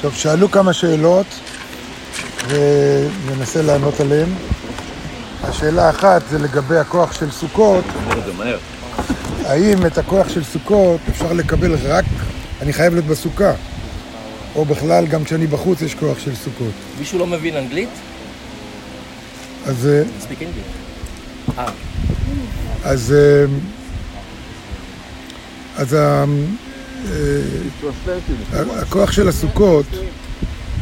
טוב, שאלו כמה שאלות וננסה לענות עליהן. השאלה האחת זה לגבי הכוח של סוכות. האם את הכוח של סוכות אפשר לקבל רק, אני חייב להיות בסוכה, או בכלל גם כשאני בחוץ יש כוח של סוכות. מישהו לא מבין אנגלית? אז, אה, אז, אה, אז אה, הכוח של הסוכות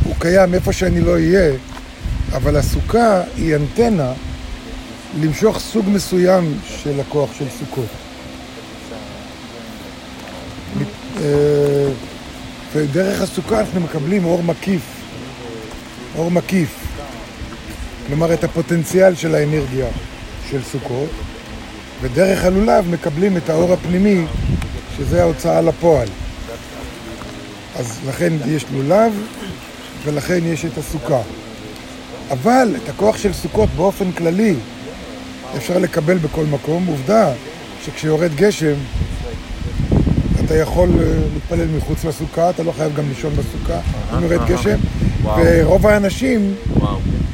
הוא קיים איפה שאני לא אהיה, אבל הסוכה היא אנטנה למשוך סוג מסוים של הכוח של סוכות. אה, ודרך הסוכה אנחנו מקבלים אור מקיף, אור מקיף, כלומר את הפוטנציאל של האנרגיה של סוכות, ודרך הלולב מקבלים את האור הפנימי, שזה ההוצאה לפועל. אז לכן יש לולב, ולכן יש את הסוכה. אבל את הכוח של סוכות באופן כללי אפשר לקבל בכל מקום. עובדה שכשיורד גשם, אתה יכול אה, להתפלל מחוץ לסוכה, אתה לא חייב גם לישון בסוכה, אם יורד גשם, ורוב האנשים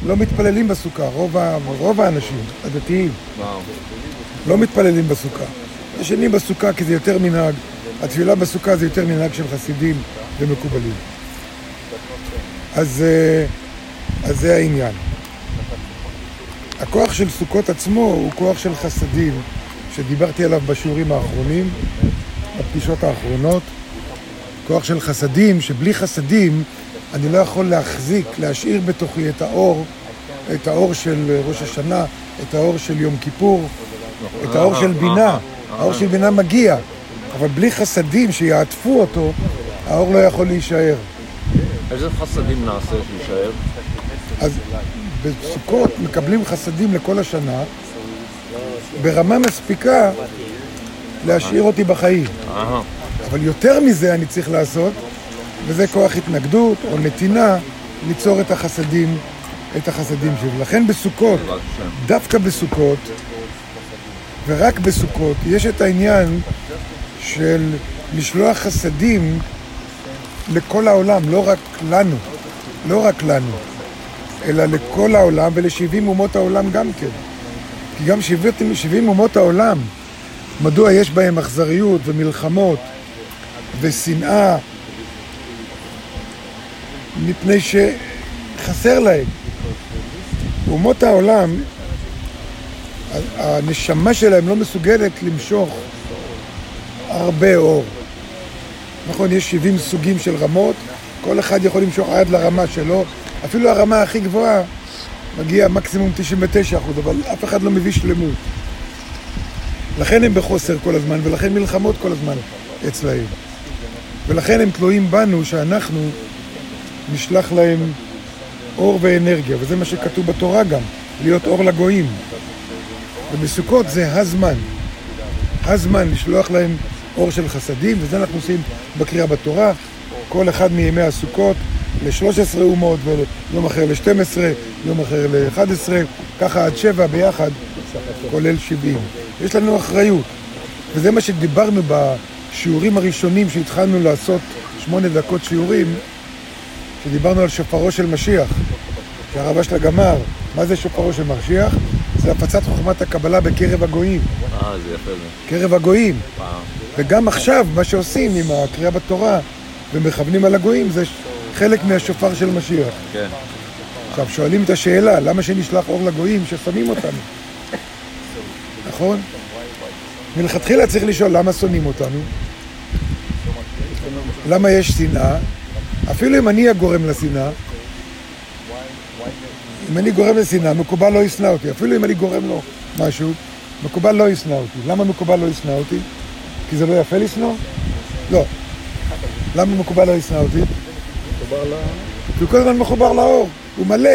לא מתפללים בסוכה, רוב. רוב האנשים הדתיים לא מתפללים בסוכה. ישנים בסוכה כי זה יותר מנהג, התפילה בסוכה זה יותר מנהג של חסידים ומקובלים. אז, אה, אז זה העניין. הכוח של סוכות עצמו הוא כוח של חסדים, שדיברתי עליו בשיעורים האחרונים, בפגישות האחרונות. כוח של חסדים, שבלי חסדים אני לא יכול להחזיק, להשאיר בתוכי את האור, את האור של ראש השנה, את האור של יום כיפור, את האור של בינה. האור של בינה מגיע, אבל בלי חסדים שיעטפו אותו, האור לא יכול להישאר. איזה חסדים נעשה שיישאר? אז בסוכות מקבלים חסדים לכל השנה ברמה מספיקה להשאיר אותי בחיים. אבל יותר מזה אני צריך לעשות, וזה כוח התנגדות או נתינה, ליצור את החסדים, את החסדים שלי. לכן בסוכות. דווקא בסוכות, ורק בסוכות, יש את העניין של לשלוח חסדים לכל העולם, לא רק לנו, לא רק לנו, אלא לכל העולם ולשבעים אומות העולם גם כן. כי גם שבעים, שבעים אומות העולם, מדוע יש בהם אכזריות ומלחמות ושנאה? מפני שחסר להם. אומות העולם, הנשמה שלהם לא מסוגלת למשוך הרבה אור. נכון, יש 70 סוגים של רמות, כל אחד יכול למשוך עד לרמה שלו, אפילו הרמה הכי גבוהה מגיע מקסימום 99 אחוז, אבל אף אחד לא מביא שלמות. לכן הם בחוסר כל הזמן, ולכן מלחמות כל הזמן אצלהם. ולכן הם תלויים בנו שאנחנו נשלח להם אור ואנרגיה, וזה מה שכתוב בתורה גם, להיות אור לגויים. ובסוכות זה הזמן, הזמן לשלוח להם אור של חסדים, וזה אנחנו עושים בקריאה בתורה, כל אחד מימי הסוכות ל-13 אומות, ויום אחר ל-12, יום אחר ל-11, ככה עד שבע ביחד, כולל 70. יש לנו אחריות, וזה מה שדיברנו בשיעורים הראשונים שהתחלנו לעשות שמונה דקות שיעורים, שדיברנו על שופרו של משיח, שהרב אשלה גמר. מה זה שופרו של משיח? זה הפצת חוכמת הקבלה בקרב הגויים. אה, זה יפה. קרב הגויים. אה, וגם עכשיו, מה שעושים עם הקריאה בתורה ומכוונים על הגויים, זה חלק מהשופר של משיח. כן. עכשיו, שואלים את השאלה, למה שנשלח אור לגויים ששונאים אותנו? נכון? מלכתחילה צריך לשאול למה שונאים אותנו? למה יש שנאה? אפילו אם אני הגורם לשנאה, אם אני גורם לשנאה, מקובל לא ישנא אותי. אפילו אם אני גורם לו משהו, מקובל לא ישנא אותי. למה מקובל לא ישנא אותי? כי זה לא יפה לשנוא? לא. למה מקובל לא ישנא אותי? כי הוא כל הזמן מחובר לאור, הוא מלא,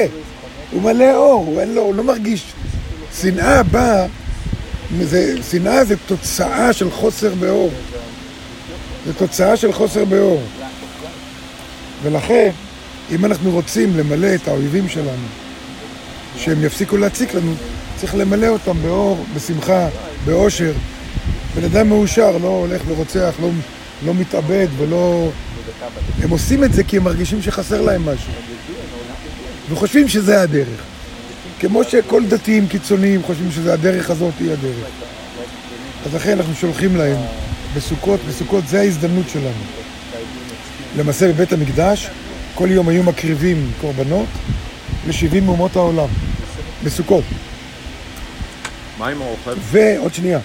הוא מלא אור, הוא, אין לו, הוא לא מרגיש. שנאה באה, שנאה זה תוצאה של חוסר באור. זה תוצאה של חוסר באור. ולכן, אם אנחנו רוצים למלא את האויבים שלנו, שהם יפסיקו להציק לנו, צריך למלא אותם באור, בשמחה, באושר. בן אדם מאושר, לא הולך ורוצח, לא, לא מתאבד ולא הם עושים את זה כי הם מרגישים שחסר להם משהו. וחושבים שזה הדרך. כמו שכל דתיים קיצוניים חושבים שזה הדרך הזאת היא הדרך. אז לכן אנחנו שולחים להם בסוכות, בסוכות זה ההזדמנות שלנו. למעשה בבית המקדש, כל יום היו מקריבים קורבנות ל-70 אומות העולם, בסוכות. מה עם האוכל? ועוד שנייה,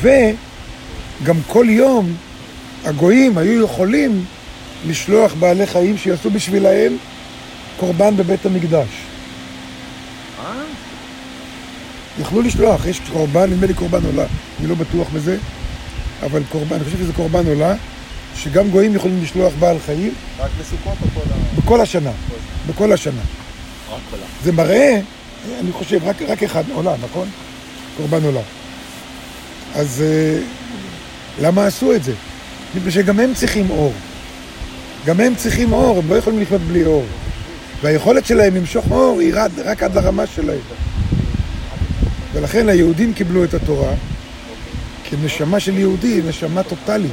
וגם כל יום הגויים היו יכולים לשלוח בעלי חיים שיעשו בשבילהם קורבן בבית המקדש. אה? יכלו לשלוח, יש קורבן, נדמה לי קורבן עולה, אני לא בטוח בזה, אבל קורבן, אני חושב שזה קורבן עולה, שגם גויים יכולים לשלוח בעל חיים רק בסוכות או כל ה... בכל השנה, בכל השנה. זה מראה, אני חושב, רק, רק אחד, עולה, נכון? קורבן עולה. אז אה, למה עשו את זה? מפני שגם הם צריכים אור. גם הם צריכים אור, הם לא יכולים לחיות בלי אור. והיכולת שלהם למשוך אור היא רק, רק עד לרמה שלהם. ולכן היהודים קיבלו את התורה, כי נשמה של יהודי היא נשמה טוטאלית.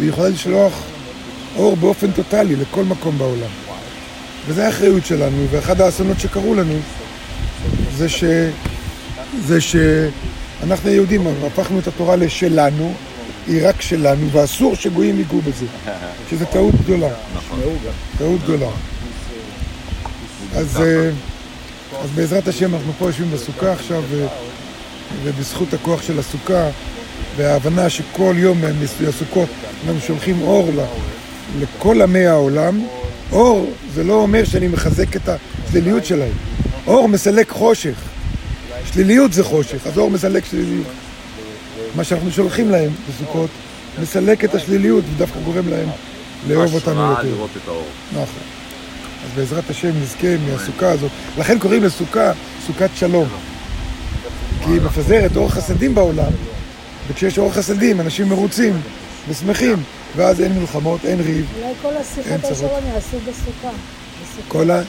היא יכולה לשלוח אור באופן טוטאלי לכל מקום בעולם. וזו האחריות שלנו, ואחד האסונות שקרו לנו זה ש... זה שאנחנו היהודים הפכנו את התורה לשלנו, היא רק שלנו, ואסור שגויים ייגעו בזה, שזו טעות גדולה. נכון. טעות גדולה. אז, אה, אז בעזרת השם אנחנו פה יושבים בסוכה עכשיו, ובזכות הכוח של הסוכה וההבנה שכל יום מהסוכות אנחנו שולחים אור לכל עמי העולם, אור זה לא אומר שאני מחזק את השליליות שלהם. אור מסלק חושך. שליליות זה חושך, אז אור מסלק שליליות. מה שאנחנו שולחים להם בסוכות מסלק את השליליות ודווקא גורם להם לאהוב אותנו השראה יותר. לראות את האור. נכון. אז בעזרת השם נזכה מהסוכה הזאת. לכן קוראים לסוכה סוכת שלום. כי היא מפזרת אור חסדים בעולם, וכשיש אור חסדים אנשים מרוצים ושמחים, ואז אין מלחמות, אין ריב. אולי כל השיחות על. שלום יעשו בסוכה. כל ה...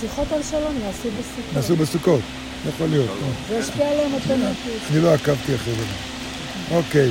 שיחות על שלום יעשו בסוכה. נעשו בסוכות. יכול להיות. זה ישפיע עליהם אוטומטית. אני לא עקבתי אחרי זה. אוקיי.